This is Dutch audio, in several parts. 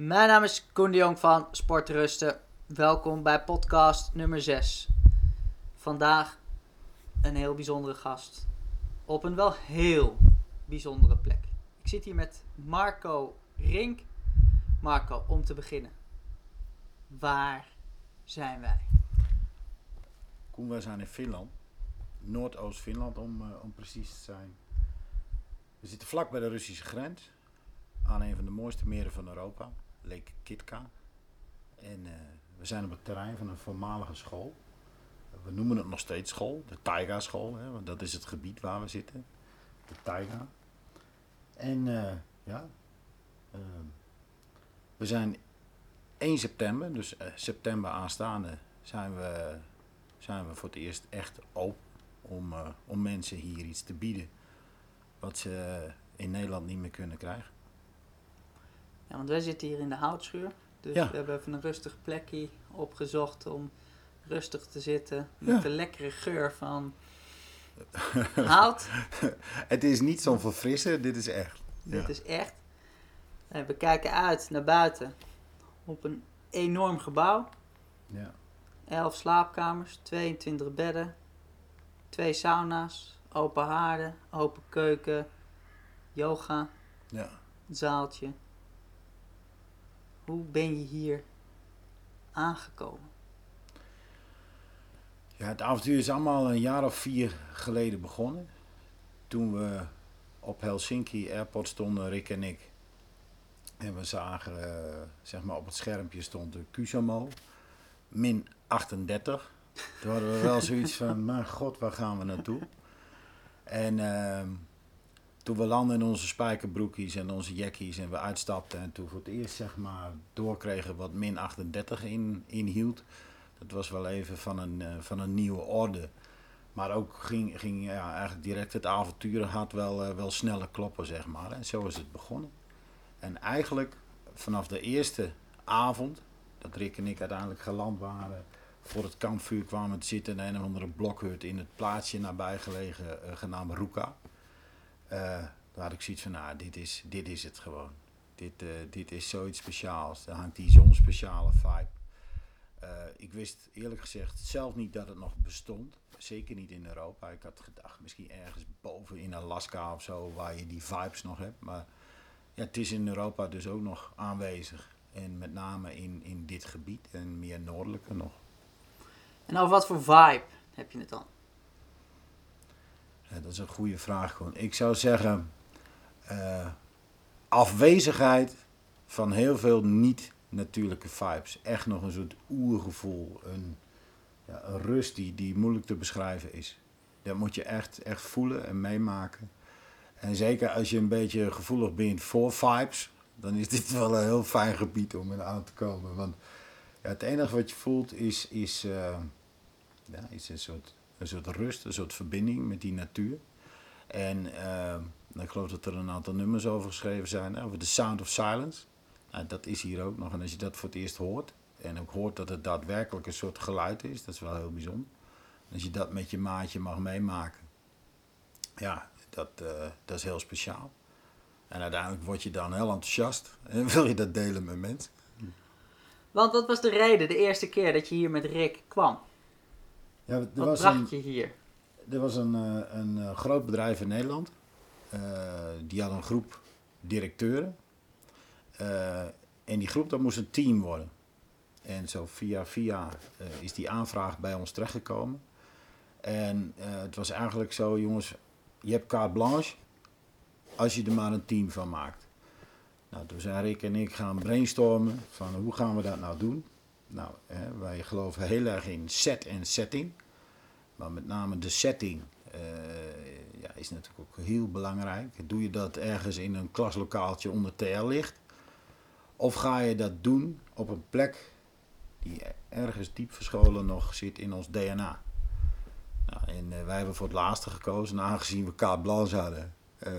Mijn naam is Koen de Jong van Sportrusten. Welkom bij podcast nummer 6. Vandaag een heel bijzondere gast. Op een wel heel bijzondere plek. Ik zit hier met Marco Rink. Marco, om te beginnen. Waar zijn wij? Koen, wij zijn in Finland. Noordoost-Finland om, eh, om precies te zijn. We zitten vlak bij de Russische grens. Aan een van de mooiste meren van Europa. Lake Kitka. En eh, we zijn op het terrein van een voormalige school. We noemen het nog steeds school. De Taiga school. Hè, want dat is het gebied waar we zitten. De Taiga. En eh, ja... eh, we zijn 1 september, dus eh, september aanstaande, zijn we, zijn we voor het eerst echt open om, om mensen hier iets te bieden wat ze in Nederland niet meer kunnen krijgen. Ja, want wij zitten hier in de houtschuur. Dus Ja. we hebben even een rustig plekje opgezocht om rustig te zitten. Met Ja. de lekkere geur van hout. Het is niet zo'n verfrissen, dit is echt. Dit Ja. is echt. En we kijken uit naar buiten op een enorm gebouw. Ja. 11 slaapkamers, 22 bedden, twee sauna's, open haarden, open keuken, yoga, Ja. zaaltje. Hoe ben je hier aangekomen? ja, het avontuur is allemaal een jaar of vier geleden begonnen. Toen we op Helsinki Airport stonden, Rick en ik. En we zagen, eh, zeg maar op het schermpje stond de Kusamo, min 38. Toen hadden we wel zoiets van, mijn god, waar gaan we naartoe? En ehm, toen we landden in onze spijkerbroekjes en onze jackies en we uitstapten en toen voor het eerst zeg maar doorkregen wat min 38 in, inhield. Dat was wel even van een, eh, van een nieuwe orde. Maar ook ging, ging ja, eigenlijk direct het avontuur had wel, eh, wel sneller kloppen, zeg maar. En zo is het begonnen. En eigenlijk vanaf de eerste avond, dat Rick en ik uiteindelijk geland waren, voor het kampvuur kwamen te zitten in een of andere blokhut in het plaatsje nabijgelegen eh, genaamd Ruka. Eh, daar had ik zoiets van, nou, dit is, dit is het gewoon. Dit, eh, dit is zoiets speciaals. Daar hangt die zo'n speciale vibe. Eh, ik wist eerlijk gezegd zelf niet dat het nog bestond. Zeker niet in Europa. Ik had gedacht, misschien ergens boven in Alaska of zo, waar je die vibes nog hebt. Maar ja, het is in Europa dus ook nog aanwezig. En met name in, in dit gebied en meer noordelijker nog. En over wat voor vibe heb je het dan? Dat is een goede vraag gewoon. Ik zou zeggen, eh, afwezigheid van heel veel niet-natuurlijke vibes. Echt nog een soort oergevoel, een, ja, een rust die, die moeilijk te beschrijven is. Dat moet je echt, echt voelen en meemaken. En zeker als je een beetje gevoelig bent voor vibes, dan is dit wel een heel fijn gebied om in aan te komen. Want ja, het enige wat je voelt is, is, eh, ja, is een, soort, een soort rust, een soort verbinding met die natuur. En eh, ik geloof dat er een aantal nummers over geschreven zijn, over The Sound of Silence. Nou, dat is hier ook nog. En als je dat voor het eerst hoort, en ook hoort dat het daadwerkelijk een soort geluid is, dat is wel heel bijzonder. Als je dat met je maatje mag meemaken, ja, dat, eh, dat is heel speciaal. En uiteindelijk word je dan heel enthousiast en wil je dat delen met mensen. Want wat was de reden de eerste keer dat je hier met Rick kwam? Ja, er Wat was bracht een, je hier? er was een, eh, een eh, groot bedrijf in Nederland. Eh, die had een groep directeuren. En die groep, dat moest een team worden. En zo via via is die aanvraag bij ons terechtgekomen. En het was eigenlijk zo, jongens, je hebt carte blanche als je er maar een team van maakt. Nou, toen zijn Rick en ik gaan brainstormen van hoe gaan we dat nou doen. Nou, hè, wij geloven heel erg in set en setting. Maar met name de setting eh, ja, is natuurlijk ook heel belangrijk. Doe je dat ergens in een klaslokaaltje onder TL-licht? Of ga je dat doen op een plek die ergens diep verscholen nog zit in ons DNA? Nou, en eh, wij hebben voor het laatste gekozen, en aangezien we carte blanche hadden. eh,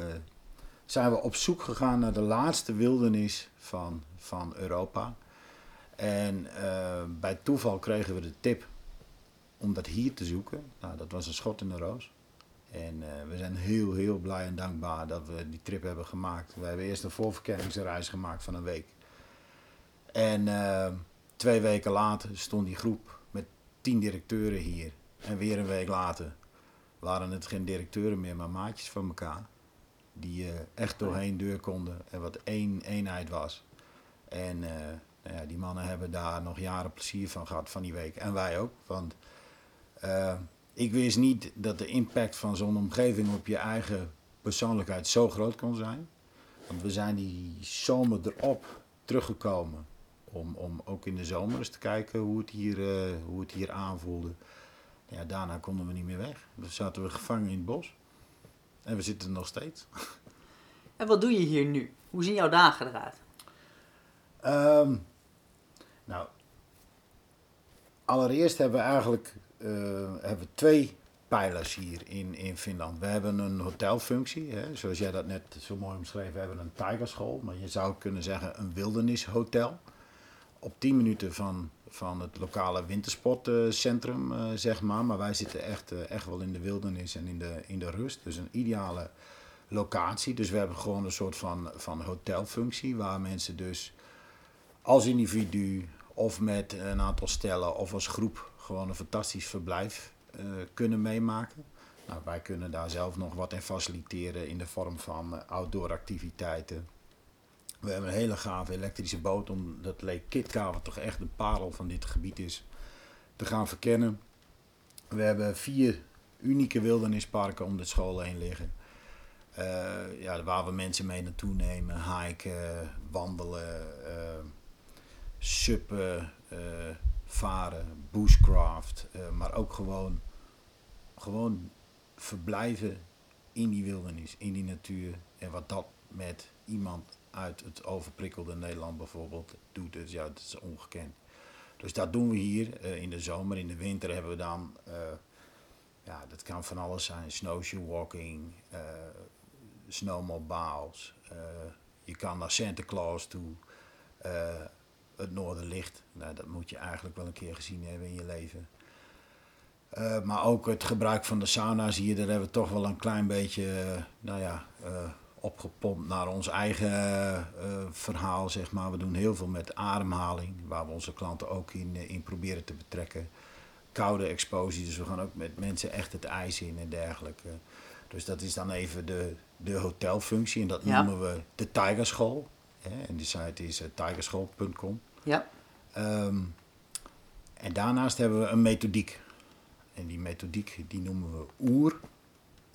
zijn we op zoek gegaan naar de laatste wildernis van, van Europa. En eh, bij toeval kregen we de tip om dat hier te zoeken. Nou, dat was een schot in de roos. En eh, we zijn heel, heel blij en dankbaar dat we die trip hebben gemaakt. We hebben eerst een voorverkenningsreis gemaakt van een week. En uh, twee weken later stond die groep met tien directeuren hier. En weer een week later waren het geen directeuren meer, maar maatjes van elkaar. Die echt doorheen deur konden en wat één eenheid was. En ja, die mannen hebben daar nog jaren plezier van gehad van die week. En wij ook. Want uh, ik wist niet dat de impact van zo'n omgeving op je eigen persoonlijkheid zo groot kon zijn. Want we zijn die zomer erop teruggekomen. Om, om ook in de zomer eens te kijken hoe het hier, uh, hoe het hier aanvoelde. Ja, daarna konden we niet meer weg. Dan zaten we gevangen in het bos. En we zitten er nog steeds. En wat doe je hier nu? Hoe zien jouw dagen eruit? Um, nou, allereerst hebben we eigenlijk uh, hebben we twee pijlers hier in, in Finland. We hebben een hotelfunctie, hè, zoals jij dat net zo mooi omschreef, we hebben een tigerschool, maar je zou kunnen zeggen een wildernishotel. Op 10 minuten van, van het lokale wintersportcentrum, uh, zeg maar. Maar wij zitten echt, uh, echt wel in de wildernis en in de, in de rust. Dus een ideale locatie. Dus we hebben gewoon een soort van, van hotelfunctie, waar mensen dus als individu of met een aantal stellen of als groep gewoon een fantastisch verblijf uh, kunnen meemaken. Nou, wij kunnen daar zelf nog wat in faciliteren in de vorm van uh, outdoor activiteiten. We hebben een hele gave elektrische boot, omdat Lake Kitkaver toch echt een parel van dit gebied is, te gaan verkennen. We hebben vier unieke wildernisparken om de school heen liggen. Uh, ja, waar we mensen mee naartoe nemen, hiken, wandelen, suppen, varen, bushcraft, uh, maar ook gewoon, gewoon verblijven in die wildernis, in die natuur. En wat dat met iemand uit het overprikkelde Nederland bijvoorbeeld doet, dus ja, dat is ongekend. Dus dat doen we hier uh, in de zomer. In de winter hebben we dan, uh, ja, dat kan van alles zijn: snowshoe walking, snowmobiles. je kan naar Santa Claus toe het Noorderlicht. Nou, dat moet je eigenlijk wel een keer gezien hebben in je leven. Uh, maar ook het gebruik van de sauna's hier, daar hebben we toch wel een klein beetje, uh, nou ja, uh, opgepompt naar ons eigen verhaal, zeg maar. We doen heel veel met ademhaling, waar we onze klanten ook in, in proberen te betrekken. Koude expositie, dus we gaan ook met mensen echt het ijs in en dergelijke. Dus dat is dan even de, de hotelfunctie en dat ja. noemen we de Tigerschool. En die site is tigerschool.com. Ja. Um, en daarnaast hebben we een methodiek. En die methodiek die noemen we OER.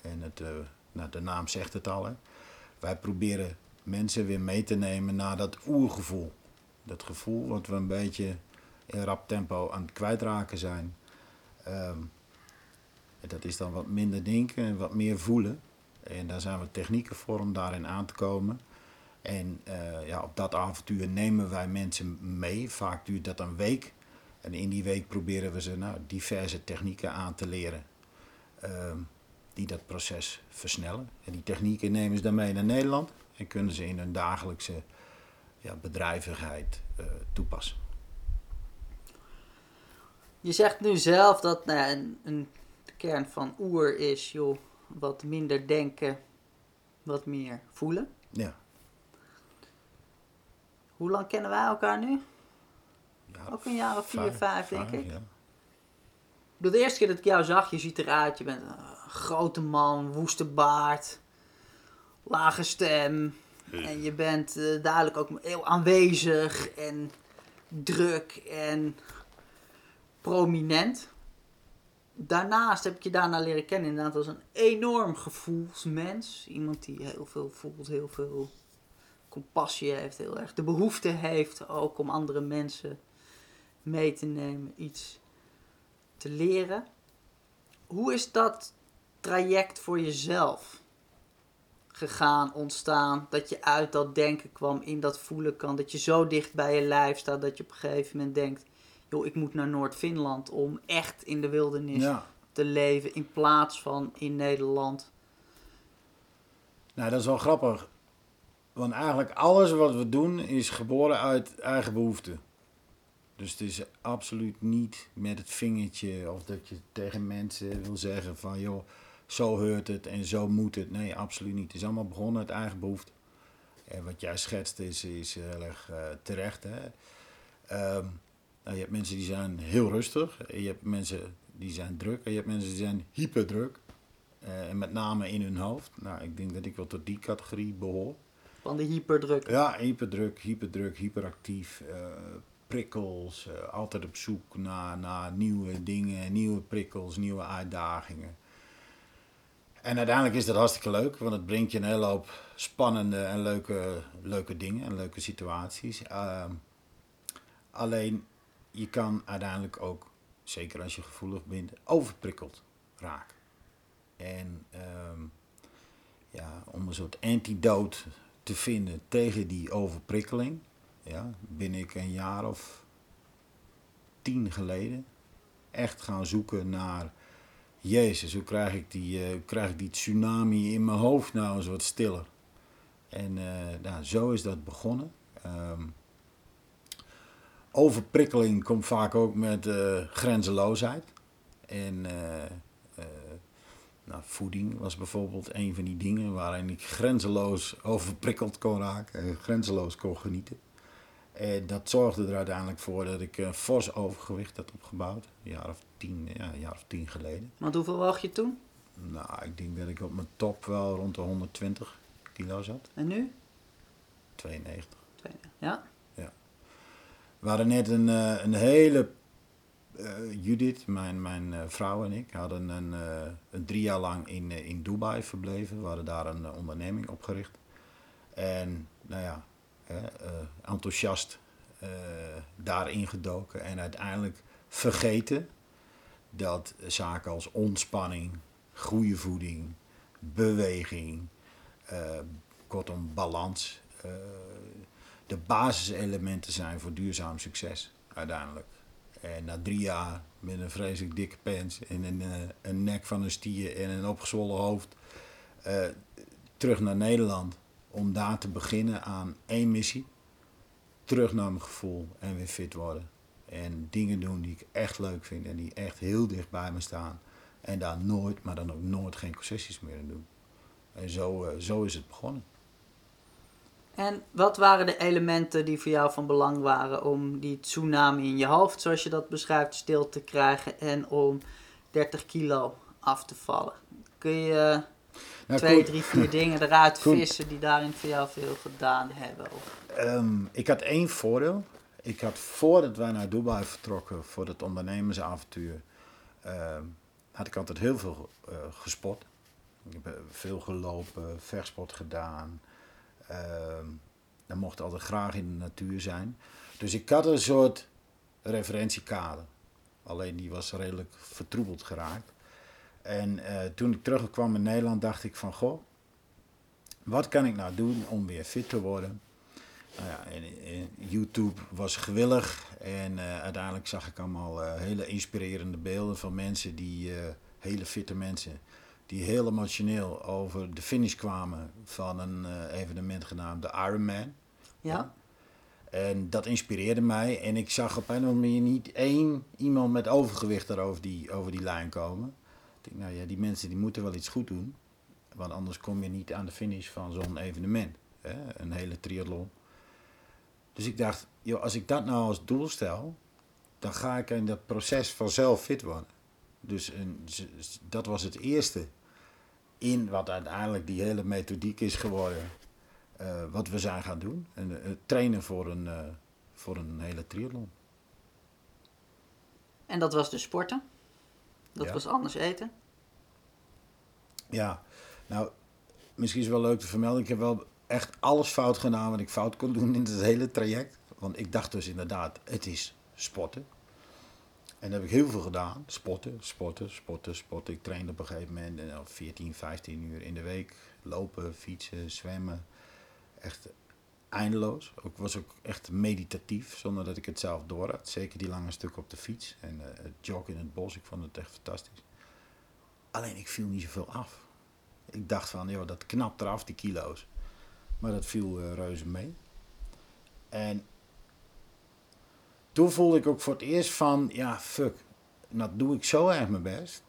En het, uh, nou, de naam zegt het al. Hè. Wij proberen mensen weer mee te nemen naar dat oergevoel. Dat gevoel wat we een beetje in rap tempo aan het kwijtraken zijn. Um, en dat is dan wat minder denken en wat meer voelen. En daar zijn we technieken voor om daarin aan te komen. En uh, ja, op dat avontuur nemen wij mensen mee. Vaak duurt dat een week. En in die week proberen we ze nou, diverse technieken aan te leren. Uh, die dat proces versnellen. En die technieken nemen ze dan mee naar Nederland. En kunnen ze in hun dagelijkse ja, bedrijvigheid uh, toepassen. Je zegt nu zelf dat nou, een, een kern van oer is, joh, wat minder denken, wat meer voelen. Ja. Hoe lang kennen wij elkaar nu? Ja, Ook een jaar of vier, vijf, vijf denk ik. Ja. De eerste keer dat ik jou zag, je ziet eruit, je bent een grote man, woeste baard, lage stem. En je bent uh, duidelijk ook heel aanwezig en druk en prominent. Daarnaast heb ik je daarna leren kennen inderdaad als een enorm gevoelsmens. Iemand die heel veel voelt, heel veel compassie heeft, heel erg de behoefte heeft ook om andere mensen mee te nemen, iets te leren. Hoe is dat traject voor jezelf gegaan, ontstaan? Dat je uit dat denken kwam, in dat voelen kan, dat je zo dicht bij je lijf staat dat je op een gegeven moment denkt: joh, ik moet naar Noord-Finland om echt in de wildernis ja. te leven in plaats van in Nederland. Nou, dat is wel grappig. Want eigenlijk alles wat we doen is geboren uit eigen behoefte. Dus het is absoluut niet met het vingertje of dat je tegen mensen wil zeggen van joh, zo heurt het en zo moet het. Nee, absoluut niet. Het is allemaal begonnen uit eigen behoefte. En wat jij schetst is, is heel erg uh, terecht. Hè? Ehm, nou, je hebt mensen die zijn heel rustig. Je hebt mensen die zijn druk. En je hebt mensen die zijn hyperdruk. Uh, en met name in hun hoofd. Nou, ik denk dat ik wel tot die categorie behoor. Van de hyperdruk? Ja, hyperdruk, hyperdruk, hyperactief. Uh, prikkels. Uh, altijd op zoek naar, naar nieuwe dingen, nieuwe prikkels, nieuwe uitdagingen. En uiteindelijk is dat hartstikke leuk, want het brengt je een hele hoop spannende en leuke, leuke dingen en leuke situaties. Uh, alleen je kan uiteindelijk ook, zeker als je gevoelig bent, overprikkeld raken. En uh, ja, om een soort antidoot te vinden tegen die overprikkeling, ja, ben ik een jaar of tien geleden echt gaan zoeken naar Jezus, hoe krijg ik die, uh, krijg ik die tsunami in mijn hoofd nou eens wat stiller? En uh, nou, zo is dat begonnen. Um, overprikkeling komt vaak ook met uh, grenzeloosheid. En nou, voeding was bijvoorbeeld een van die dingen waarin ik grenzeloos overprikkeld kon raken en grenzeloos kon genieten. En dat zorgde er uiteindelijk voor dat ik een fors overgewicht had opgebouwd. Een jaar of tien, ja, een jaar of tien geleden. Want hoeveel woog je toen? Nou, ik denk dat ik op mijn top wel rond de 120 kilo zat. En nu? 92. Ja? Ja. We hadden net een, uh, een hele... Uh, Judith, mijn, mijn uh, vrouw en ik, hadden een, een drie jaar lang in, in Dubai verbleven. We hadden daar een onderneming opgericht. En, nou ja, enthousiast daarin gedoken. En uiteindelijk vergeten dat zaken als ontspanning, goede voeding, beweging, kortom balans, de basiselementen zijn voor duurzaam succes uiteindelijk. En na drie jaar met een vreselijk dikke pens en een, uh, een nek van een stier en een opgezwollen hoofd terug naar Nederland om daar te beginnen aan één missie. Terug naar mijn gevoel en weer fit worden. En dingen doen die ik echt leuk vind en die echt heel dicht bij me staan. En daar nooit, maar dan ook nooit geen concessies meer doen. En zo, uh, zo is het begonnen. En wat waren de elementen die voor jou van belang waren om die tsunami in je hoofd, zoals je dat beschrijft, stil te krijgen en om 30 kilo af te vallen? Kun je nou, twee, drie, vier dingen eruit vissen die daarin voor jou veel gedaan hebben? Um, ik had één voordeel ik had voordat wij naar Dubai vertrokken voor het ondernemersavontuur, uh, had ik altijd heel veel uh, gesport. Ik heb eh, veel gelopen, vechtsport gedaan. Uh, dan mocht altijd graag in de natuur zijn. Dus ik had een soort referentiekader. Alleen die was redelijk vertroebeld geraakt. En uh, toen ik terugkwam in Nederland dacht ik van, goh, wat kan ik nou doen om weer fit te worden? Nou ja, YouTube was gewillig en uh, uiteindelijk zag ik allemaal uh, hele inspirerende beelden van mensen die, hele fitte mensen, die heel emotioneel over de finish kwamen van een evenement genaamd de Ironman. Ja. En dat inspireerde mij en ik zag op een of andere manier niet één iemand met overgewicht er over die, over die lijn komen. Ik denk, nou ja, die mensen die moeten wel iets goed doen, want anders kom je niet aan de finish van zo'n evenement. Hè? Een hele triathlon. Dus ik dacht, joh, als ik dat nou als doel stel, dan ga ik in dat proces vanzelf fit worden. Dus een, dat was het eerste in wat uiteindelijk die hele methodiek is geworden. Uh, wat we zijn gaan doen. En, uh, trainen voor een, uh, voor een hele triathlon. En dat was dus sporten? Dat ja. was anders eten? Ja, nou, misschien is het wel leuk te vermelden. Ik heb wel echt alles fout gedaan wat ik fout kon doen in het hele traject. Want ik dacht dus inderdaad, het is sporten. En heb ik heel veel gedaan. Sporten, sporten, sporten, sporten. Ik trainde op een gegeven moment 14, 15 uur in de week. Lopen, fietsen, zwemmen. Echt eindeloos. Ik was ook echt meditatief, zonder dat ik het zelf door had. Zeker die lange stukken op de fiets en uh, het joggen in het bos. Ik vond het echt fantastisch. Alleen ik viel niet zoveel af. Ik dacht van, joh, dat knapt eraf, die kilo's. Maar dat viel uh, reuze mee. En toen voelde ik ook voor het eerst van, ja, fuck, dat doe ik zo erg mijn best.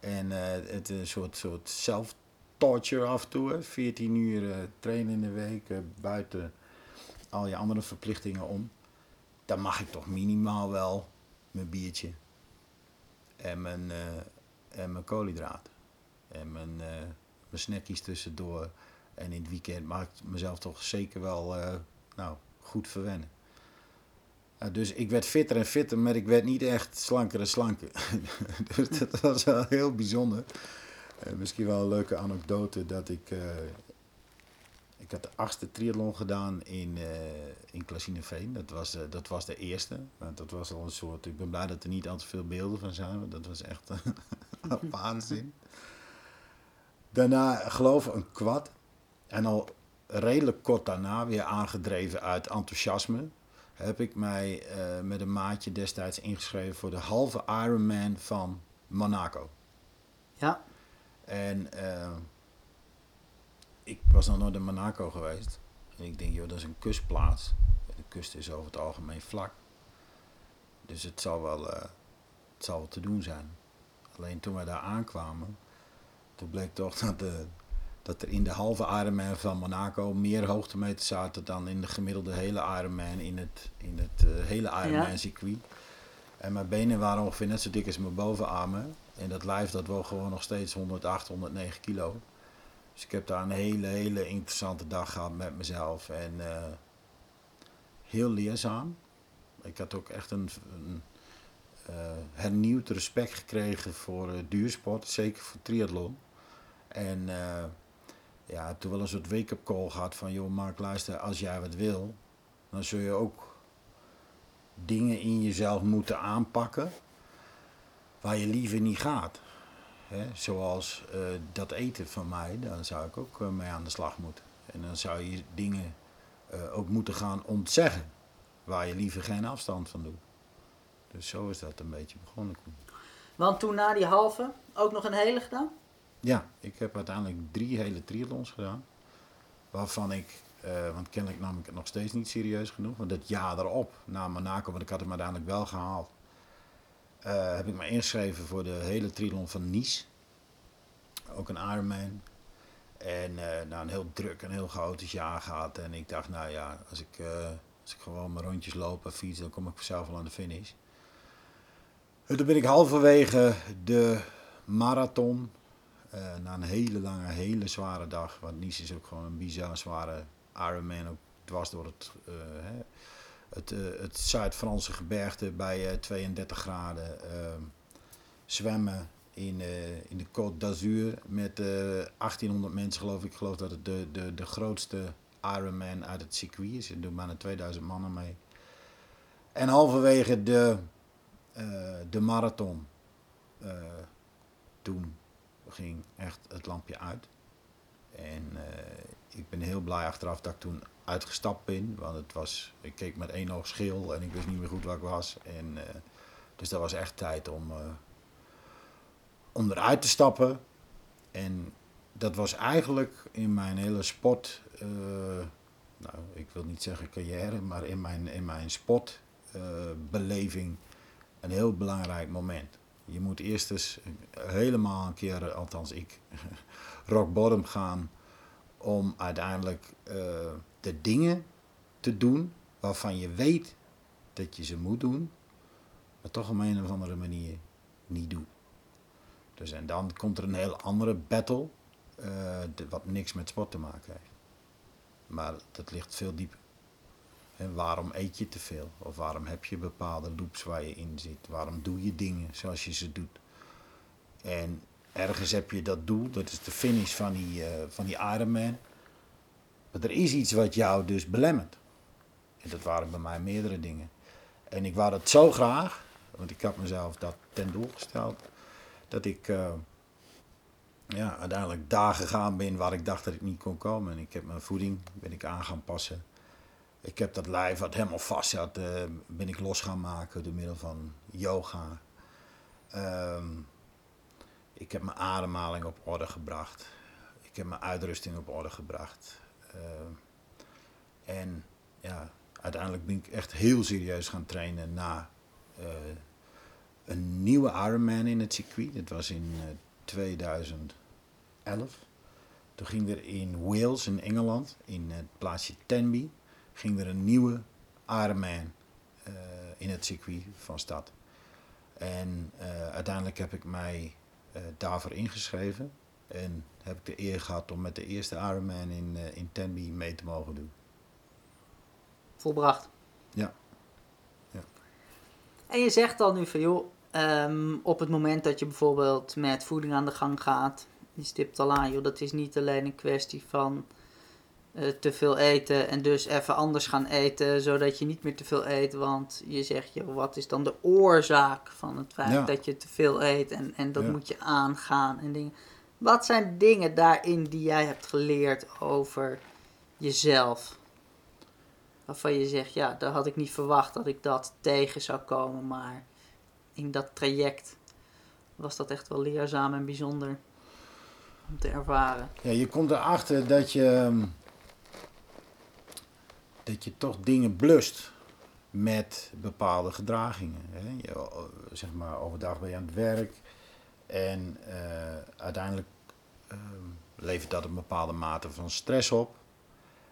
En uh, het een soort, soort self-torture af en toe. 14 uur uh, trainen in de week, buiten al je andere verplichtingen om. dan mag ik toch minimaal wel mijn biertje en mijn, eh, en mijn koolhydraten. En mijn, mijn snackies tussendoor. En in het weekend mag ik mezelf toch zeker wel nou, goed verwennen. Dus ik werd fitter en fitter, maar ik werd niet echt slanker en slanker. dus dat was wel heel bijzonder. misschien wel een leuke anekdote dat ik ik had de achtste triathlon gedaan in, uh, in Klasineveen. Dat was, dat was de eerste. Dat was al een soort. Ik ben blij dat er niet al te veel beelden van zijn. Want dat was echt waanzin. Daarna geloof ik een kwad. En al redelijk kort daarna, weer aangedreven uit enthousiasme, heb ik mij uh, met een maatje destijds ingeschreven voor de halve Ironman van Monaco. Ja. En ik was nog nooit in Monaco geweest. En ik denk, joh, dat is een kustplaats. De kust is over het algemeen vlak. Dus het zal wel, uh, het zal wel te doen zijn. Alleen toen we daar aankwamen, toen bleek toch dat, de, dat er in de halve Ironman van Monaco meer hoogtemeters zaten dan in de gemiddelde hele Ironman in het, in het uh, hele Ironman circuit. En mijn benen waren ongeveer net zo dik als mijn bovenarmen. En dat lijf dat woog gewoon nog steeds 108, 109 kilo. Dus ik heb daar een hele, hele interessante dag gehad met mezelf. En uh, heel leerzaam. Ik had ook echt een, een uh, hernieuwd respect gekregen voor duursport, zeker voor triathlon. En ja, toen wel een soort wake-up call gehad van, joh Mark, luister, als jij wat wil, dan zul je ook dingen in jezelf moeten aanpakken waar je liever niet gaat. Hè, zoals uh, dat eten van mij, daar zou ik ook uh, mee aan de slag moeten. En dan zou je dingen uh, ook moeten gaan ontzeggen, waar je liever geen afstand van doet. Dus zo is dat een beetje begonnen. Want toen na die halve ook nog een hele gedaan? Ja, ik heb uiteindelijk drie hele triathlons gedaan. Waarvan ik, want kennelijk nam ik het nog steeds niet serieus genoeg. Want het jaar erop, na Monaco, want ik had hem uiteindelijk wel gehaald uh, heb ik me ingeschreven voor de hele triathlon van Nice. Ook een Ironman. En uh, nou, een heel druk en heel chaotisch jaar gehad. En ik dacht, nou ja, als ik, als ik gewoon mijn rondjes loop en fiets, dan kom ik vanzelf wel aan de finish. En toen ben ik halverwege de marathon, na een hele lange, hele zware dag. Want Nice is ook gewoon een bizar zware Ironman, ook dwars door het... Hè, het, uh, het Zuid-Franse gebergte bij 32 eh, graden. Ehm, zwemmen in, in de Côte d'Azur met 1800 mensen geloof ik. Ik geloof dat het de, de, de grootste Ironman uit het circuit is. Er doen bijna 2000 mannen mee. En halverwege de, de marathon, toen ging echt het lampje uit. En ik ben heel blij achteraf dat ik toen uitgestapt ben. Want het was, ik keek met één oog schil en ik wist niet meer goed waar ik was. En, uh, dus dat was echt tijd om, uh, om eruit te stappen. En dat was eigenlijk in mijn hele sport, nou ik wil niet zeggen carrière, maar in mijn, in mijn sportbeleving een heel belangrijk moment. Je moet eerst eens helemaal een keer, althans ik, rock bottom gaan om uiteindelijk de dingen te doen waarvan je weet dat je ze moet doen, maar toch op een of andere manier niet doet. Dus en dan komt er een heel andere battle, uh, wat niks met sport te maken heeft. Maar dat ligt veel dieper. En waarom eet je te veel? Of waarom heb je bepaalde loops waar je in zit? Waarom doe je dingen zoals je ze doet? En ergens heb je dat doel, dat is de finish van die, uh, van die Ironman. Maar er is iets wat jou dus belemmert. En dat waren bij mij meerdere dingen. En ik wou dat zo graag, want ik had mezelf dat ten doel gesteld, dat ik uh, ja, uiteindelijk daar gegaan ben waar ik dacht dat ik niet kon komen. En ik heb mijn voeding ben ik aan gaan passen. Ik heb dat lijf wat helemaal vast zat, uh, ben ik los gaan maken door middel van yoga. Um, ik heb mijn ademhaling op orde gebracht. Ik heb mijn uitrusting op orde gebracht. Eh, en ja, uiteindelijk ben ik echt heel serieus gaan trainen na uh, een nieuwe Ironman in het circuit. Dat was in uh, 2011. Toen ging er in Wales, in Engeland, in het plaatsje Tenby, ging er een nieuwe Ironman eh, in het circuit van stad. En eh, uiteindelijk heb ik mij eh, daarvoor ingeschreven. En heb ik de eer gehad om met de eerste Ironman in, in Tenby mee te mogen doen. Volbracht. Ja. Ja. En je zegt dan nu van joh, ehm, op het moment dat je bijvoorbeeld met voeding aan de gang gaat, je stipt al aan joh, dat is niet alleen een kwestie van eh, te veel eten en dus even anders gaan eten, zodat je niet meer te veel eet. Want je zegt, joh, wat is dan de oorzaak van het feit Ja. dat je te veel eet en, en dat Ja. moet je aangaan en dingen. Wat zijn dingen daarin die jij hebt geleerd over jezelf? Waarvan je zegt, ja, daar had ik niet verwacht dat ik dat tegen zou komen, maar in dat traject was dat echt wel leerzaam en bijzonder om te ervaren. Ja, je komt erachter dat je, ehm, dat je toch dingen blust met bepaalde gedragingen. Hè? Je, eh, zeg maar, overdag ben je aan het werk en eh, uiteindelijk ehm, levert dat een bepaalde mate van stress op.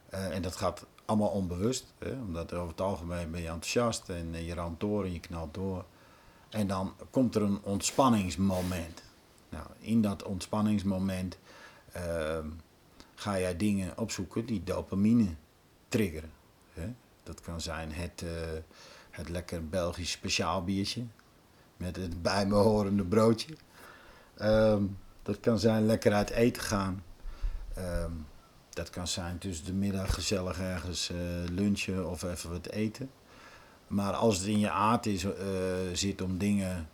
Eh, en dat gaat allemaal onbewust, hè? omdat over het algemeen ben je enthousiast en je ramt door en je knalt door. En dan komt er een ontspanningsmoment. Nou, in dat ontspanningsmoment ehm, ga jij dingen opzoeken die dopamine triggeren. Dat kan zijn het, eh, het lekker Belgisch speciaal biertje met het bij me horende broodje. Ehm, dat kan zijn lekker uit eten gaan. Ehm, dat kan zijn tussen de middag gezellig ergens eh, lunchen of even wat eten. Maar als het in je aard is, eh, zit om dingen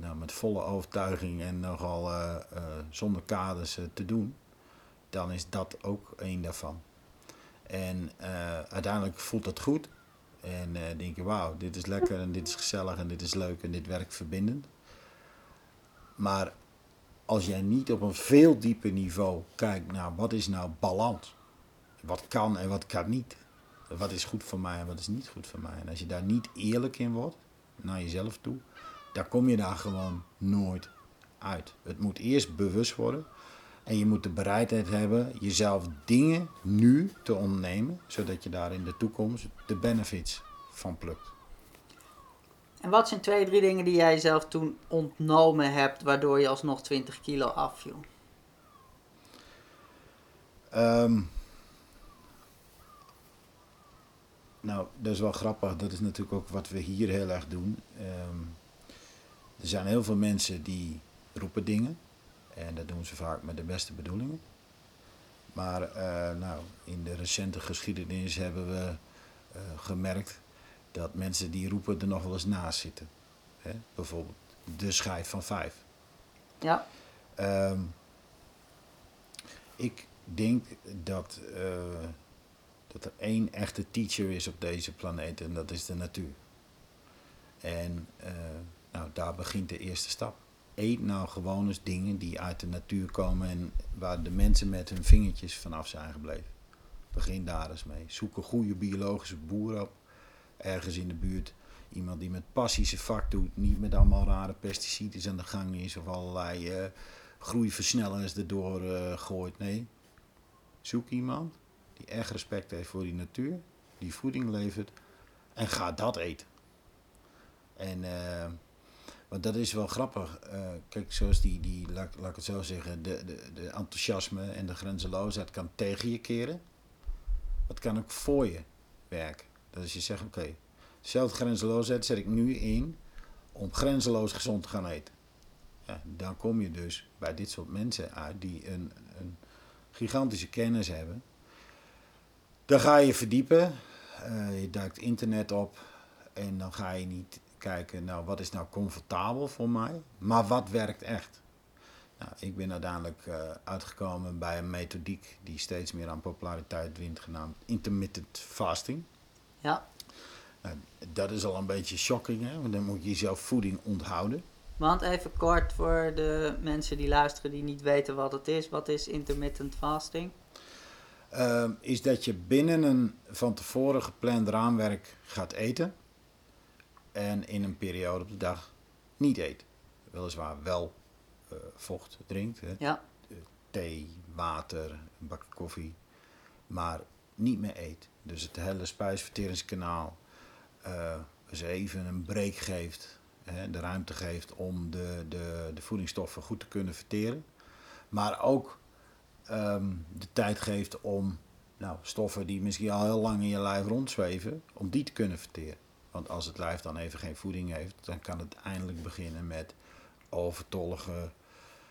nou, met volle overtuiging en nogal zonder kaders te doen, dan is dat ook één daarvan. En eh, uiteindelijk voelt dat goed. En eh, denk je, wauw, dit is lekker en dit is gezellig en dit is leuk en dit werkt verbindend. Maar als jij niet op een veel dieper niveau kijkt naar wat is nou balans, wat kan en wat kan niet, wat is goed voor mij en wat is niet goed voor mij. En als je daar niet eerlijk in wordt, naar jezelf toe, dan kom je daar gewoon nooit uit. Het moet eerst bewust worden. En je moet de bereidheid hebben jezelf dingen nu te ondernemen, zodat je daar in de toekomst de benefits van plukt. En wat zijn twee, drie dingen die jij jezelf toen ontnomen hebt, waardoor je alsnog 20 kilo afviel? Ehm, nou, dat is wel grappig. Dat is natuurlijk ook wat we hier heel erg doen. Ehm, er zijn heel veel mensen die roepen dingen. En dat doen ze vaak met de beste bedoelingen. Maar eh, nou, in de recente geschiedenis hebben we eh, gemerkt dat mensen die roepen er nog wel eens naast zitten. Hè? Bijvoorbeeld de schijf van vijf. Ja, Ehm, ik denk dat, eh, dat er één echte teacher is op deze planeet en dat is de natuur. En nou, daar begint de eerste stap. Eet nou gewoon eens dingen die uit de natuur komen en waar de mensen met hun vingertjes vanaf zijn gebleven. Begin daar eens mee. Zoek een goede biologische boer op, ergens in de buurt. Iemand die met passie zijn vak doet, niet met allemaal rare pesticiden aan de gang is of allerlei eh, groeiversnellers erdoor eh, gooit. Nee, zoek iemand die echt respect heeft voor die natuur, die voeding levert en ga dat eten. En, eh, want dat is wel grappig. Eh, kijk, zoals die, die laat, laat ik het zo zeggen, de, de, de enthousiasme en de grenzeloosheid kan tegen je keren. Het kan ook voor je werken. Dat als je zegt, oké, dezelfde grenzeloosheid zet ik nu in om grenzeloos gezond te gaan eten. Dan kom je dus bij dit soort mensen uit die een, een gigantische kennis hebben. Dan ga je verdiepen, eh, je duikt internet op en dan ga je niet kijken, nou wat is nou comfortabel voor mij, maar wat werkt echt. Nou, ik ben uiteindelijk eh, uitgekomen bij een methodiek die steeds meer aan populariteit wint, genaamd intermittent fasting. ja. Nou, dat is al een beetje shocking, hè? want dan moet je jezelf voeding onthouden. Want even kort voor de mensen die luisteren die niet weten wat het is. Wat is intermittent fasting? Ehm, is dat je binnen een van tevoren gepland raamwerk gaat eten en in een periode op de dag niet eet. Weliswaar wel eh, vocht drinkt, hè? Ja, thee, water, een bakje koffie, maar niet meer eet. Dus het hele spijsverteringskanaal eh, ze even een break geeft, hè, de ruimte geeft om de, de, de voedingsstoffen goed te kunnen verteren. Maar ook ehm, de tijd geeft om nou, stoffen die misschien al heel lang in je lijf rondzweven, om die te kunnen verteren. Want als het lijf dan even geen voeding heeft, dan kan het eindelijk beginnen met overtollige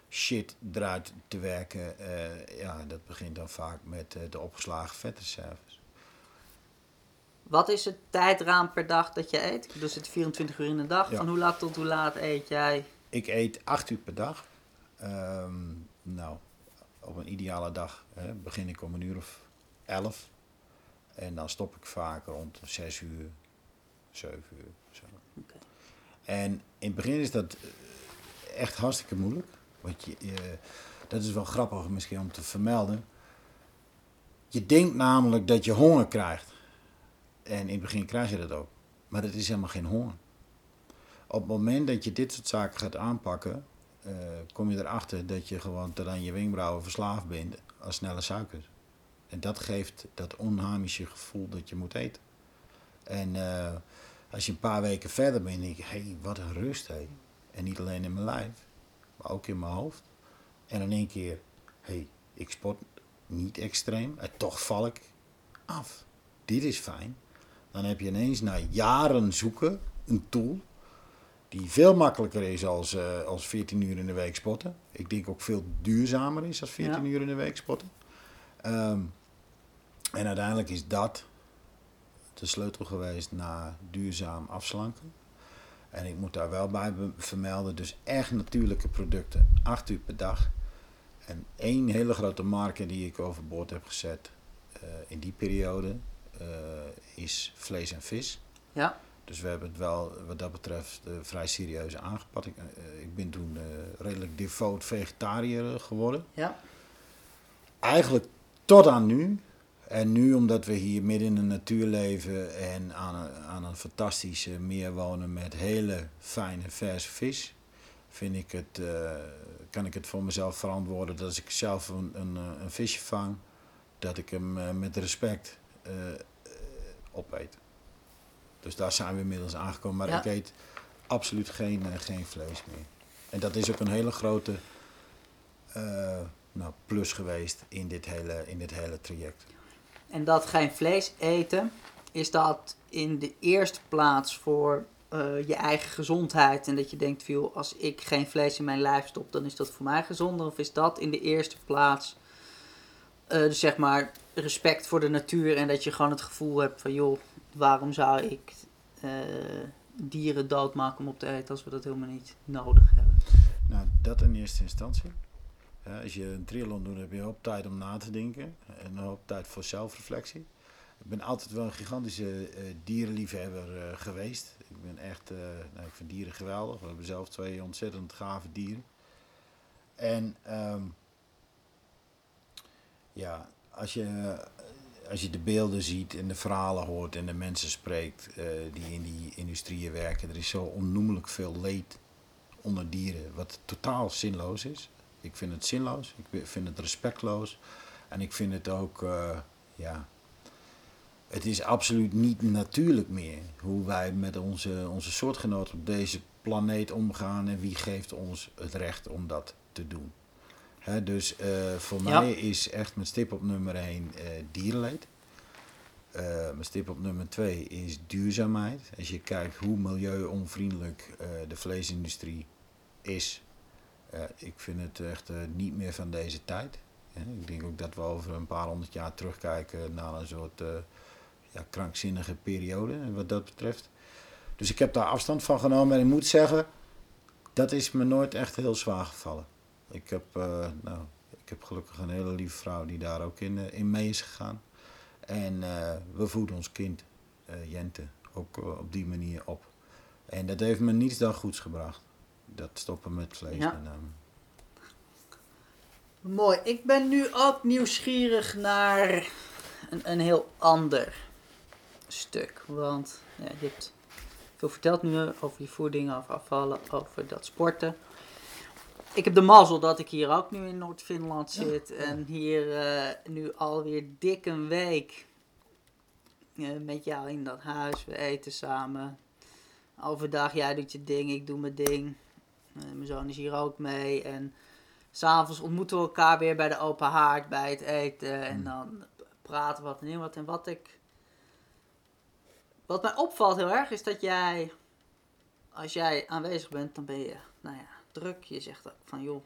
shit eruit te werken. Eh, ja, dat begint dan vaak met eh, de opgeslagen vetreserves. Wat is het tijdraam per dag dat je eet? Dus het 24 uur in de dag. Ja. Van hoe laat tot hoe laat eet jij? Ik eet 8 uur per dag. Ehm, nou, op een ideale dag hè, begin ik om een uur of 11. En dan stop ik vaak rond 6 uur, 7 uur. Zo. En in het begin is dat eh, echt hartstikke moeilijk. Want je, je- dat is wel grappig misschien om te vermelden. Je denkt namelijk dat je honger krijgt. En in het begin krijg je dat ook. Maar het is helemaal geen honger. Op het moment dat je dit soort zaken gaat aanpakken, eh, kom je erachter dat je gewoon tot aan je wenkbrauwen verslaafd bent aan snelle suikers. En dat geeft dat onhamische gevoel dat je moet eten. En eh, als je een paar weken verder bent, denk je, hé, hey, wat een rust, hé. En niet alleen in mijn lijf, maar ook in mijn hoofd. En in één keer, hé, hey, ik sport niet extreem, en toch val ik af. Dit is fijn. Dan heb je ineens na jaren zoeken een tool die veel makkelijker is als, eh, als 14 uur in de week sporten. Ik denk ook veel duurzamer is als 14 Ja. uur in de week sporten. Ehm, en uiteindelijk is dat de sleutel geweest naar duurzaam afslanken. En ik moet daar wel bij vermelden, dus echt natuurlijke producten, 8 uur per dag. En één hele grote marke die ik overboord heb gezet eh, in die periode eh, is vlees en vis. Ja. Dus we hebben het wel wat dat betreft eh, vrij serieus aangepakt. Ik, ik ben toen redelijk devoot vegetariër geworden. Ja. Eigenlijk tot aan nu. En nu, omdat we hier midden in de natuur leven en aan een, aan een fantastische meer wonen met hele fijne verse vis, vind ik het, eh, kan ik het voor mezelf verantwoorden dat als ik zelf een, een, eh, een visje vang, dat ik hem eh, met respect opeet. Dus daar zijn we inmiddels aangekomen. Maar Ja. ik eet absoluut geen, geen vlees meer. En dat is ook een hele grote nou, plus geweest in dit hele, in dit hele traject. En dat geen vlees eten, is dat in de eerste plaats voor eh, je eigen gezondheid. En dat je denkt, viel, als ik geen vlees in mijn lijf stop, dan is dat voor mij gezonder. Of is dat in de eerste plaats, eh, dus zeg maar, respect voor de natuur. En dat je gewoon het gevoel hebt van, joh, waarom zou ik eh, dieren doodmaken om op te eten als we dat helemaal niet nodig hebben. Nou, dat in eerste instantie. Als je een triathlon doet, heb je een hoop tijd om na te denken. En een hoop tijd voor zelfreflectie. Ik ben altijd wel een gigantische eh, dierenliefhebber eh, geweest. Ik ben echt, eh, nou, ik vind dieren geweldig. We hebben zelf twee ontzettend gave dieren. En ehm, ja, als je, als je de beelden ziet en de verhalen hoort en de mensen spreekt die in die industrieën werken, er is zo onnoemelijk veel leed onder dieren, wat totaal zinloos is. Ik vind het zinloos, ik vind het respectloos en ik vind het ook, eh, ja, het is absoluut niet natuurlijk meer hoe wij met onze, onze soortgenoten op deze planeet omgaan en wie geeft ons het recht om dat te doen. Hè, dus eh, voor Ja. mij is echt mijn stip op nummer 1 dierenleed. Eh, mijn stip op nummer 2 is duurzaamheid. Als je kijkt hoe milieuonvriendelijk de vleesindustrie is, ik vind het echt eh, niet meer van deze tijd. Ik denk ook dat we over een paar honderd jaar terugkijken naar een soort eh, ja, krankzinnige periode wat dat betreft. Dus ik heb daar afstand van genomen en ik moet zeggen, dat is me nooit echt heel zwaar gevallen. Ik heb, eh, nou, ik heb gelukkig een hele lieve vrouw die daar ook in, eh, in mee is gegaan. En eh, we voeden ons kind, eh, Jente, ook eh, op die manier op. En dat heeft me niets dan goeds gebracht. Dat stoppen met vlees Ja. met name. Mooi. Ik ben nu ook nieuwsgierig naar een, een heel ander stuk. Want ja, je hebt veel verteld nu over je voeding, over afvallen, over dat sporten. Ik heb de mazzel dat ik hier ook nu in Noord-Finland zit. ja. En hier eh, nu alweer dik een week eh, met jou in dat huis. We eten samen. overdag, jij doet je ding, ik doe mijn ding. Eh, mijn zoon is hier ook mee. En s'avonds ontmoeten we elkaar weer bij de open haard, bij het eten. En Hmm. dan praten we wat en wat. En wat ik... Wat mij opvalt heel erg, is dat jij... Als jij aanwezig bent, dan ben je, nou ja, druk. Je zegt ook van, joh...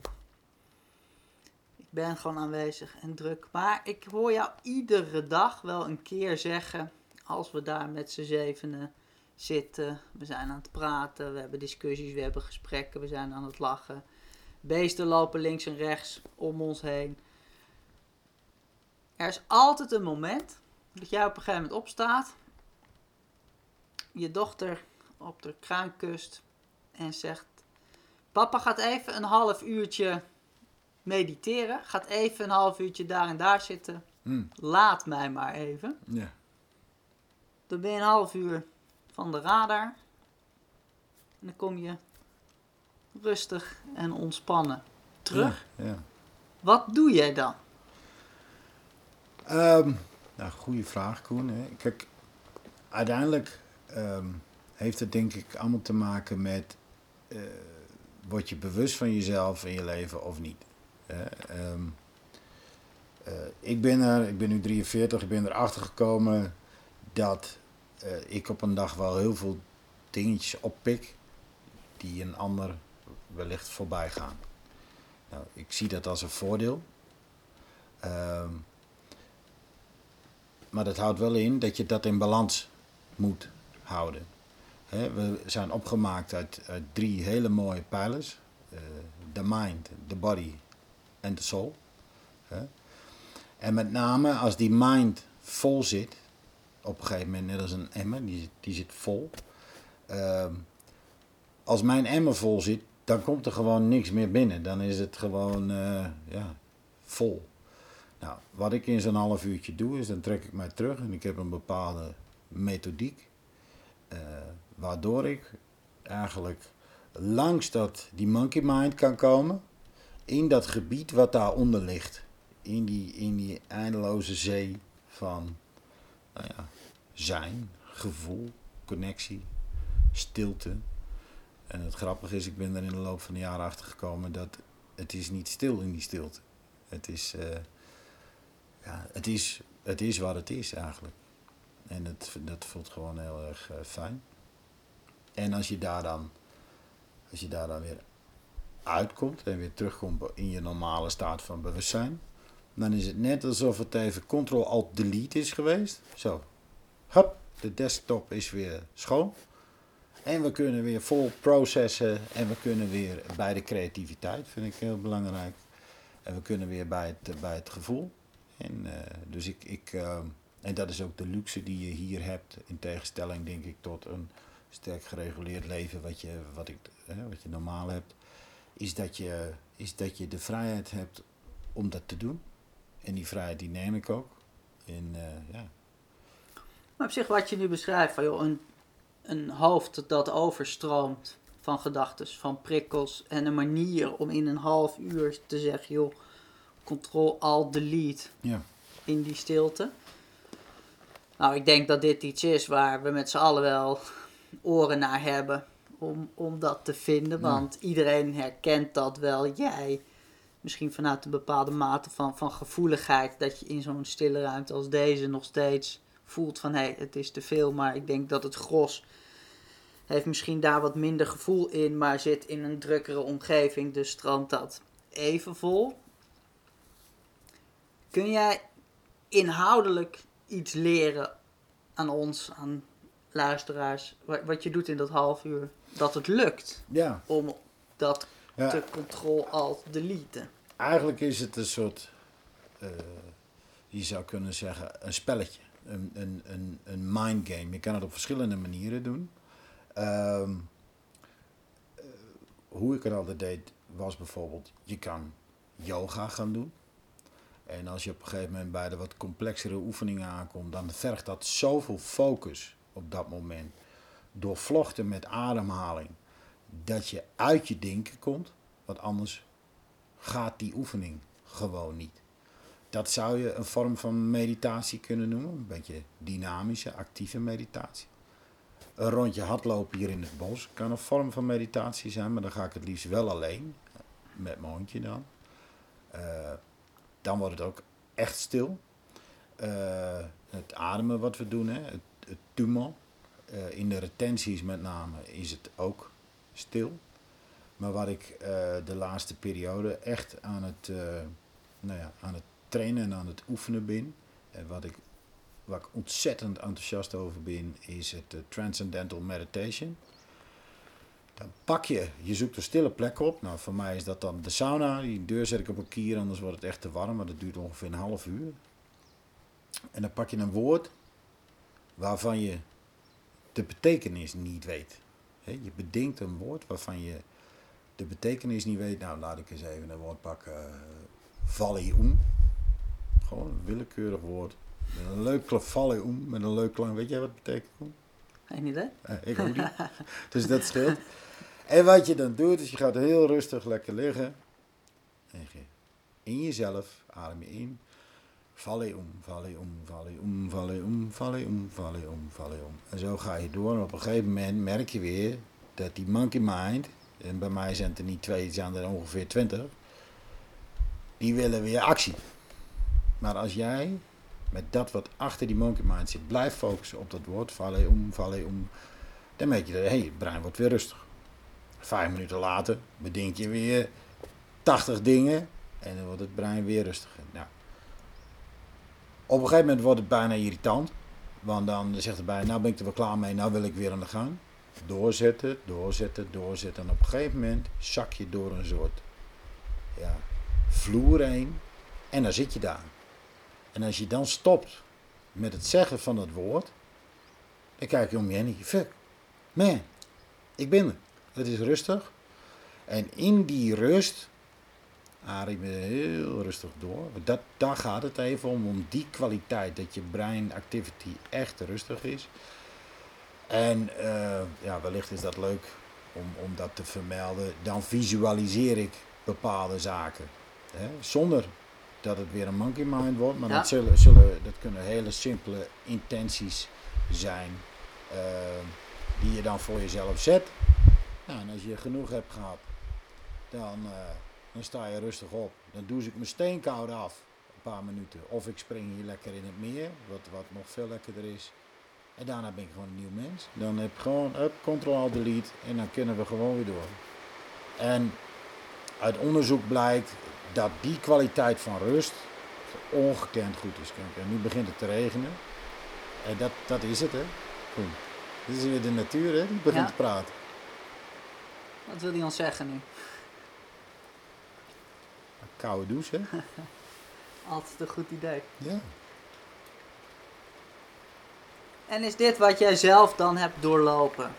Ik ben gewoon aanwezig en druk. Maar ik hoor jou iedere dag wel een keer zeggen... Als we daar met z'n zevenen zitten. We zijn aan het praten, we hebben discussies, we hebben gesprekken, we zijn aan het lachen. Beesten lopen links en rechts om ons heen. Er is altijd een moment dat jij op een gegeven moment opstaat, je dochter op de kruin kust en zegt: Papa gaat even een half uurtje mediteren, gaat even een half uurtje daar en daar zitten. Hm, Laat mij maar even. ja. Dan ben je een half uur van de radar. En dan kom je rustig en ontspannen terug. Ja, ja. Wat doe jij dan? Ehm, nou, goede vraag, Koen. Hè. Kijk, uiteindelijk ehm, heeft het denk ik allemaal te maken met... eh, word je bewust van jezelf in je leven of niet? Ehm, eh, ik ben er, ik ben nu 43, ik ben erachter gekomen dat eh, ik op een dag wel heel veel dingetjes oppik die een ander wellicht voorbij gaan. Nou, ik zie dat als een voordeel. Ehm, maar dat houdt wel in dat je dat in balans moet houden. We zijn opgemaakt uit, drie hele mooie pijlers: de mind, de body en de soul. En met name als die mind vol zit, op een gegeven moment net als een emmer, die, die zit vol. Ehm, als mijn emmer vol zit, dan komt er gewoon niks meer binnen. Dan is het gewoon eh, ja, vol. Nou, wat ik in zo'n half uurtje doe, is dan trek ik mij terug en ik heb een bepaalde methodiek. eh, waardoor ik eigenlijk langs dat, die monkey mind kan komen. In dat gebied wat daaronder ligt. In die, in die eindeloze zee van nou ja, zijn, gevoel, connectie, stilte. En het grappige is, ik ben er in de loop van de jaren achter gekomen dat het is niet stil in die stilte. Het is, eh, ja, het is, het is wat het is eigenlijk. En het, dat voelt gewoon heel erg eh, fijn. En als je daar dan, als je daar dan weer uitkomt en weer terugkomt in je normale staat van bewustzijn, dan is het net alsof het even Ctrl-Alt-Delete is geweest. Zo, hop, de desktop is weer schoon. En we kunnen weer vol processen en we kunnen weer bij de creativiteit, vind ik heel belangrijk. En we kunnen weer bij het, bij het gevoel. En, eh, dus ik, ik, eh, en dat is ook de luxe die je hier hebt, in tegenstelling denk ik tot een sterk gereguleerd leven wat je, wat ik, hè, wat je normaal hebt, is dat, je, is dat je de vrijheid hebt om dat te doen. En die vrijheid die neem ik ook. En eh, ja, Maar op zich wat je nu beschrijft, van joh, een, een hoofd dat overstroomt van gedachten, van prikkels en een manier om in een half uur te zeggen, joh, Ctrl-Alt-Delete ja, in die stilte. Nou, ik denk dat dit iets is waar we met z'n allen wel oren naar hebben om, om dat te vinden. Ja. Want iedereen herkent dat wel. Jij, misschien vanuit een bepaalde mate van, van gevoeligheid, dat je in zo'n stille ruimte als deze nog steeds voelt van hé, hey, het is te veel. Maar ik denk dat het gros heeft misschien daar wat minder gevoel in, maar zit in een drukkere omgeving, dus stroomt dat even vol. Kun jij inhoudelijk iets leren aan ons, aan luisteraars, wat, wat je doet in dat half uur, dat het lukt ja, om dat ja. te control-alt-deleten? Eigenlijk is het een soort, eh, je zou kunnen zeggen, een spelletje. Een, een, een, een mind game. Je kan het op verschillende manieren doen. Ehm, eh, hoe ik het altijd deed, was bijvoorbeeld, je kan yoga gaan doen. En als je op een gegeven moment bij de wat complexere oefeningen aankomt, dan vergt dat zoveel focus op dat moment. Doorvlochten met ademhaling, dat je uit je denken komt. Want anders gaat die oefening gewoon niet. Dat zou je een vorm van meditatie kunnen noemen. Een beetje dynamische, actieve meditatie. een rondje hardlopen hier in het bos. Kan een vorm van meditatie zijn, maar dan ga ik het liefst wel alleen. Met mijn hondje dan. Eh, dan wordt het ook echt stil. Eh, het ademen wat we doen, hè, het, het tumor. Eh, in de retenties met name is het ook stil. Maar wat ik eh, de laatste periode echt aan het, eh, nou ja, aan het trainen en aan het oefenen ben. En wat ik, waar ik ontzettend enthousiast over ben, is het eh, Transcendental Meditation. Dan pak je, je zoekt een stille plek op. Nou, voor mij is dat dan de sauna. Die deur zet ik op een kier, anders wordt het echt te warm. Maar dat duurt ongeveer een half uur. En dan pak je een woord waarvan je de betekenis niet weet. Hè, je bedenkt een woord waarvan je de betekenis niet weet. Nou, laat ik eens even een woord pakken. Uh, Valium. Gewoon een willekeurig woord. Met een leuk Valium, met een leuk klank. Weet jij wat het betekent? Geen idee? Eh, ik ook niet. dus dat scheelt. En wat je dan doet, is je gaat heel rustig lekker liggen. En je in jezelf adem je in. Valium, valium, valium, valium, valium, valium, valium. En zo ga je door. En op een gegeven moment merk je weer dat die monkey mind, en bij mij zijn het er niet twee, zijn er ongeveer twintig, die willen weer actie. Maar als jij met dat wat achter die monkey mind zit, blijft focussen op dat woord, valium, valium, dan merk je dat hey, het brein wordt weer rustig. Vijf minuten later bedenk je weer 80 dingen en dan wordt het brein weer rustiger. Nou, op een gegeven moment wordt het bijna irritant. Want dan zegt het bij, nou ben ik er wel klaar mee, nou wil ik weer aan de gang. Doorzetten, doorzetten, doorzetten. En op een gegeven moment zak je door een soort ja, vloer heen. En dan zit je daar. En als je dan stopt met het zeggen van dat woord, dan kijk je om je heen en je fuck, man, ik ben er. Het is rustig. En in die rust adem je heel rustig door. Dat, daar gaat het even om, om die kwaliteit, dat je brain activity echt rustig is. En eh, ja, wellicht is dat leuk om, om dat te vermelden. Dan visualiseer ik bepaalde zaken. Hè? Zonder dat het weer een monkey mind wordt, maar Ja. dat, zullen, zullen, dat kunnen hele simpele intenties zijn eh, die je dan voor jezelf zet. Nou, en als je genoeg hebt gehad, dan, eh, dan sta je rustig op. Dan doe ik mijn steenkoude af, een paar minuten. Of ik spring hier lekker in het meer, wat, wat nog veel lekkerder is. En daarna ben ik gewoon een nieuw mens. Dan heb ik gewoon, up, Ctrl delete en dan kunnen we gewoon weer door. En uit onderzoek blijkt dat die kwaliteit van rust ongekend goed is. Kijk, en nu begint het te regenen. En dat, dat is het, hè. Goed. Dit is weer de natuur, hè, die begint Ja. te praten. Wat wil hij ons zeggen nu? Koude douche, hè. Altijd een goed idee. Ja. En is dit wat jij zelf dan hebt doorlopen?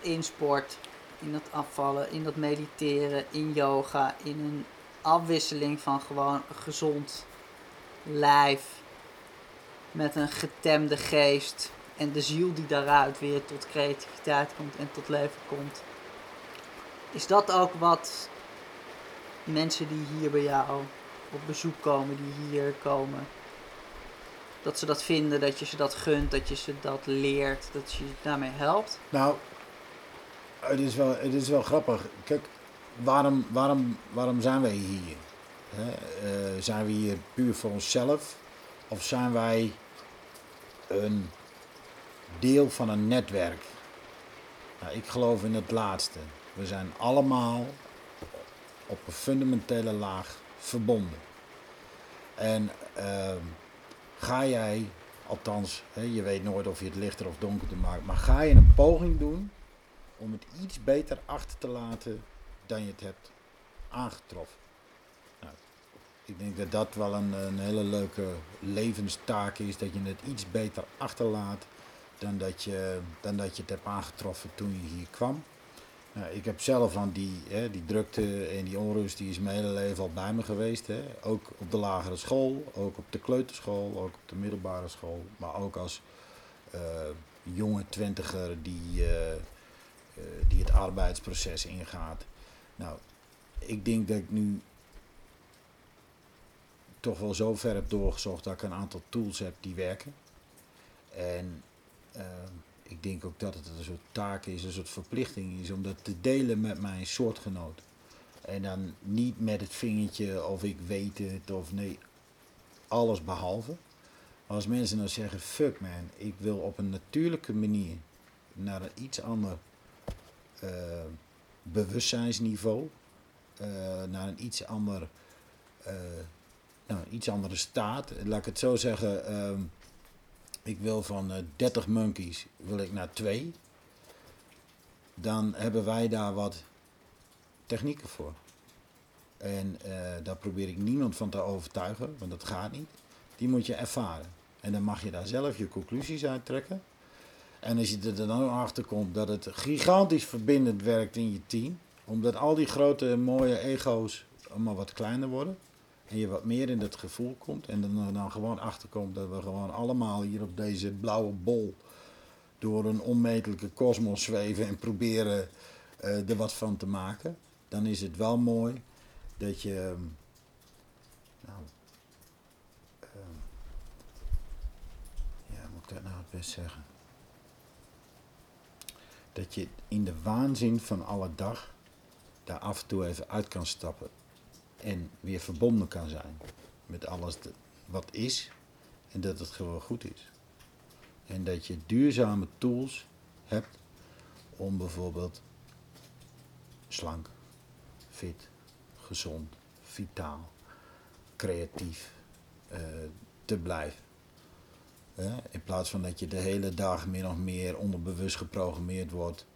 In sport, in dat afvallen, in dat mediteren, in yoga, in een afwisseling van gewoon een gezond lijf met een getemde geest en de ziel die daaruit weer tot creativiteit komt en tot leven komt. Is dat ook wat mensen die hier bij jou op bezoek komen, die hier komen, dat ze dat vinden, dat je ze dat gunt, dat je ze dat leert, dat je daarmee helpt. Nou, het is wel, het is wel grappig. Kijk, waarom, waarom, waarom zijn wij hier? Eh, zijn we hier puur voor onszelf? Of zijn wij een deel van een netwerk? Nou, ik geloof in het laatste. We zijn allemaal op een fundamentele laag verbonden. En ehm, ga jij, althans, hè, je weet nooit of je het lichter of donkerder maakt, maar ga je een poging doen om het iets beter achter te laten dan je het hebt aangetroffen. Nou, ik denk dat dat wel een, een hele leuke levenstaak is, dat je het iets beter achterlaat dan dat je, dan dat je het hebt aangetroffen toen je hier kwam. Nou, ik heb zelf aan die, hè, die drukte en die onrust, die is mijn hele leven al bij me geweest. Hè. Ook op de lagere school, ook op de kleuterschool, ook op de middelbare school. Maar ook als eh, jonge twintiger die, eh, eh, die het arbeidsproces ingaat. Nou, ik denk dat ik nu toch wel zo ver heb doorgezocht dat ik een aantal tools heb die werken. En eh, ik denk ook dat het een soort taak is, een soort verplichting is om dat te delen met mijn soortgenoot. En dan niet met het vingertje of ik weet het of nee, alles behalve. Als mensen nou zeggen, fuck man, ik wil op een natuurlijke manier naar een iets ander eh, bewustzijnsniveau, eh, naar een iets ander, eh, nou, iets andere staat. Laat ik het zo zeggen, ehm, ik wil van 30 monkeys wil ik naar 2. Dan hebben wij daar wat technieken voor. En daar probeer ik niemand van te overtuigen, want dat gaat niet. Die moet je ervaren. En dan mag je daar zelf je conclusies uit trekken. En als je er dan achter komt dat het gigantisch verbindend werkt in je team, omdat al die grote mooie ego's allemaal wat kleiner worden. En je wat meer in dat gevoel komt. En dan, dan gewoon achterkomt dat we gewoon allemaal hier op deze blauwe bol door een onmetelijke kosmos zweven en proberen uh, er wat van te maken. Dan is het wel mooi dat je. Ehm, nou, uh, ja, moet ik dat nou het best zeggen? dat je in de waanzin van alle dag daar af en toe even uit kan stappen en weer verbonden kan zijn met alles wat is en dat het gewoon goed is. En dat je duurzame tools hebt om bijvoorbeeld slank, fit, gezond, vitaal, creatief uh, te blijven. In plaats van dat je de hele dag min of meer onderbewust geprogrammeerd wordt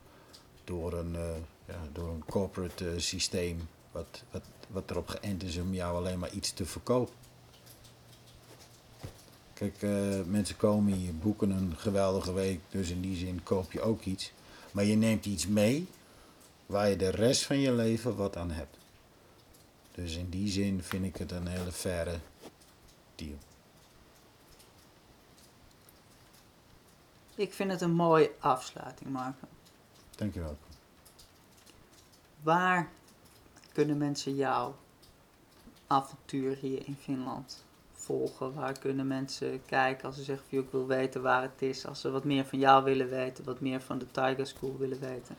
door een, uh, ja, door een corporate uh, systeem wat, wat, wat erop geënt is om jou alleen maar iets te verkopen. Kijk, uh, mensen komen hier, boeken een geweldige week, dus in die zin koop je ook iets. Maar je neemt iets mee waar je de rest van je leven wat aan hebt. Dus in die zin vind ik het een hele verre deal. Ik vind het een mooie afsluiting, Marco. Dankjewel. Waar kunnen mensen jouw avontuur hier in Finland volgen? Waar kunnen mensen kijken als ze zeggen van ik wil weten waar het is? Als ze wat meer van jou willen weten, wat meer van de Tiger School willen weten?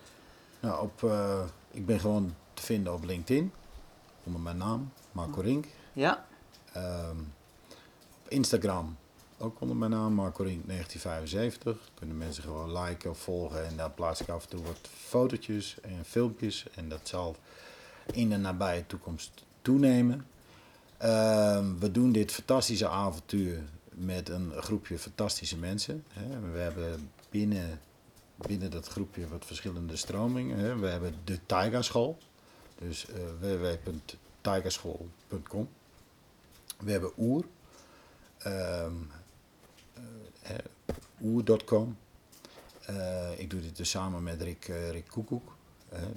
Nou, op, uh, ik ben gewoon te vinden op LinkedIn. Onder mijn naam, Marco Rink. Ja. Um, op Instagram ook onder mijn naam, Marco Rink 1975. Kunnen mensen gewoon liken of volgen en daar plaats ik af en toe wat fotootjes en filmpjes. En dat zal in de nabije toekomst toenemen. Ehm, we doen dit fantastische avontuur met een groepje fantastische mensen. Hè. We hebben binnen, binnen dat groepje wat verschillende stromingen. Hè. We hebben de Taiga School, dus uh. We hebben Oer. Um, oer.com. Uh, ik doe dit dus samen met Rick, Rick Koekoek.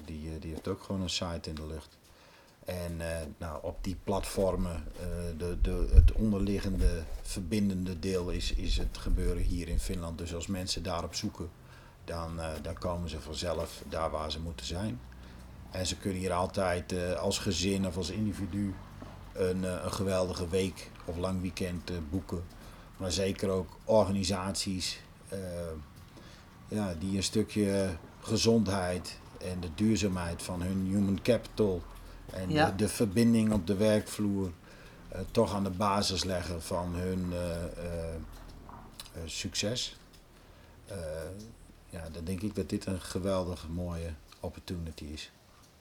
Die, die heeft ook gewoon een site in de lucht. En nou, op die platformen, de, de, het onderliggende verbindende deel is, is het gebeuren hier in Finland. Dus als mensen daarop zoeken, dan, dan komen ze vanzelf daar waar ze moeten zijn. En ze kunnen hier altijd als gezin of als individu een, een geweldige week of lang weekend boeken maar zeker ook organisaties ja, die een stukje gezondheid en de duurzaamheid van hun human capital en de, de, verbinding op de werkvloer uh, toch aan de basis leggen van hun uh, succes. ja, dan denk ik dat dit een geweldig mooie opportunity is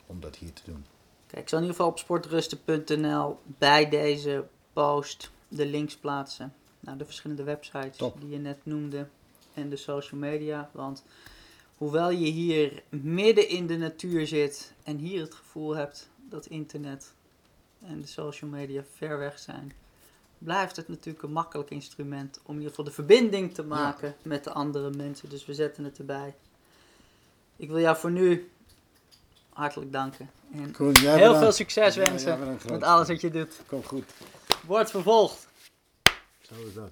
om dat hier te doen. Kijk, ik zal in ieder geval op sportrusten.nl bij deze post de links plaatsen naar de verschillende websites die je net noemde en de social media. Want hoewel je hier midden in de natuur zit en hier het gevoel hebt dat internet en de social media ver weg zijn, blijft het natuurlijk een makkelijk instrument om in ieder geval de verbinding te maken met de andere mensen. Dus we zetten het erbij. Ik wil jou voor nu hartelijk danken. En heel veel succes wensen met alles wat je doet. Komt goed. Wordt vervolgd. Zo is dat.